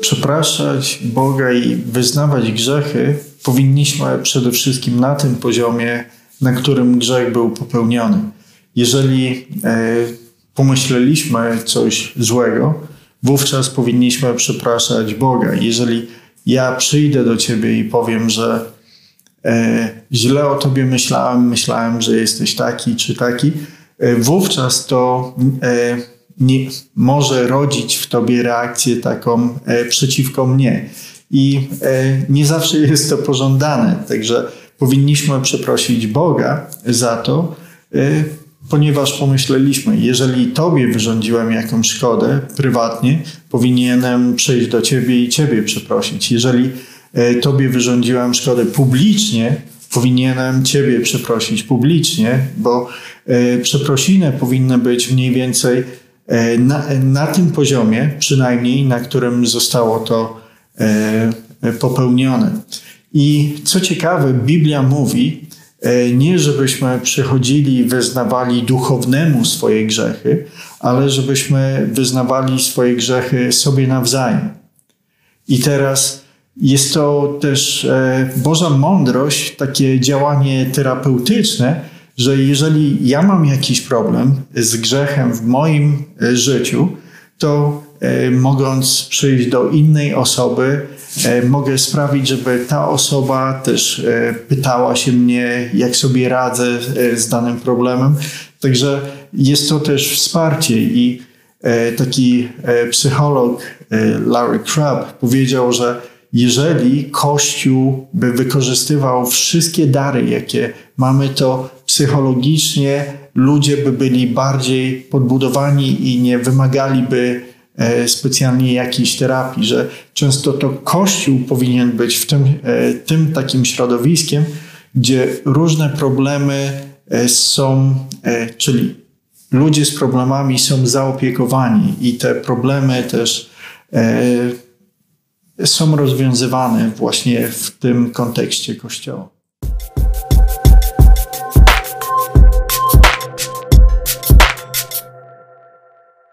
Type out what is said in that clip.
przepraszać Boga i wyznawać grzechy, powinniśmy przede wszystkim na tym poziomie, na którym grzech był popełniony. Jeżeli e, pomyśleliśmy coś złego, wówczas powinniśmy przepraszać Boga. Jeżeli ja przyjdę do Ciebie i powiem, że e, źle o Tobie myślałem, myślałem, że jesteś taki czy taki, e, wówczas to nie, może rodzić w Tobie reakcję taką e, przeciwko mnie. I e, nie zawsze jest to pożądane, także powinniśmy przeprosić Boga za to, e, ponieważ pomyśleliśmy, jeżeli Tobie wyrządziłem jakąś szkodę prywatnie, powinienem przyjść do Ciebie i Ciebie przeprosić. Jeżeli e, Tobie wyrządziłem szkodę publicznie, powinienem Ciebie przeprosić publicznie, bo e, przeprosiny powinny być mniej więcej na, na tym poziomie, przynajmniej na którym zostało to popełnione. I co ciekawe, Biblia mówi, E, nie żebyśmy przychodzili i wyznawali duchownemu swoje grzechy, ale żebyśmy wyznawali swoje grzechy sobie nawzajem. I teraz jest to też e, Boża mądrość, takie działanie terapeutyczne, że jeżeli ja mam jakiś problem z grzechem w moim e, życiu, to mogąc przyjść do innej osoby, E, mogę sprawić, żeby ta osoba też e, pytała się mnie, jak sobie radzę e, z danym problemem. Także jest to też wsparcie i taki psycholog Larry Crabb powiedział, że jeżeli Kościół by wykorzystywał wszystkie dary, jakie mamy, to psychologicznie ludzie by byli bardziej podbudowani i nie wymagaliby E, specjalnie jakiejś terapii, że często to Kościół powinien być w tym, e, tym takim środowiskiem, gdzie różne problemy e, są, czyli ludzie z problemami są zaopiekowani i te problemy też są rozwiązywane właśnie w tym kontekście Kościoła.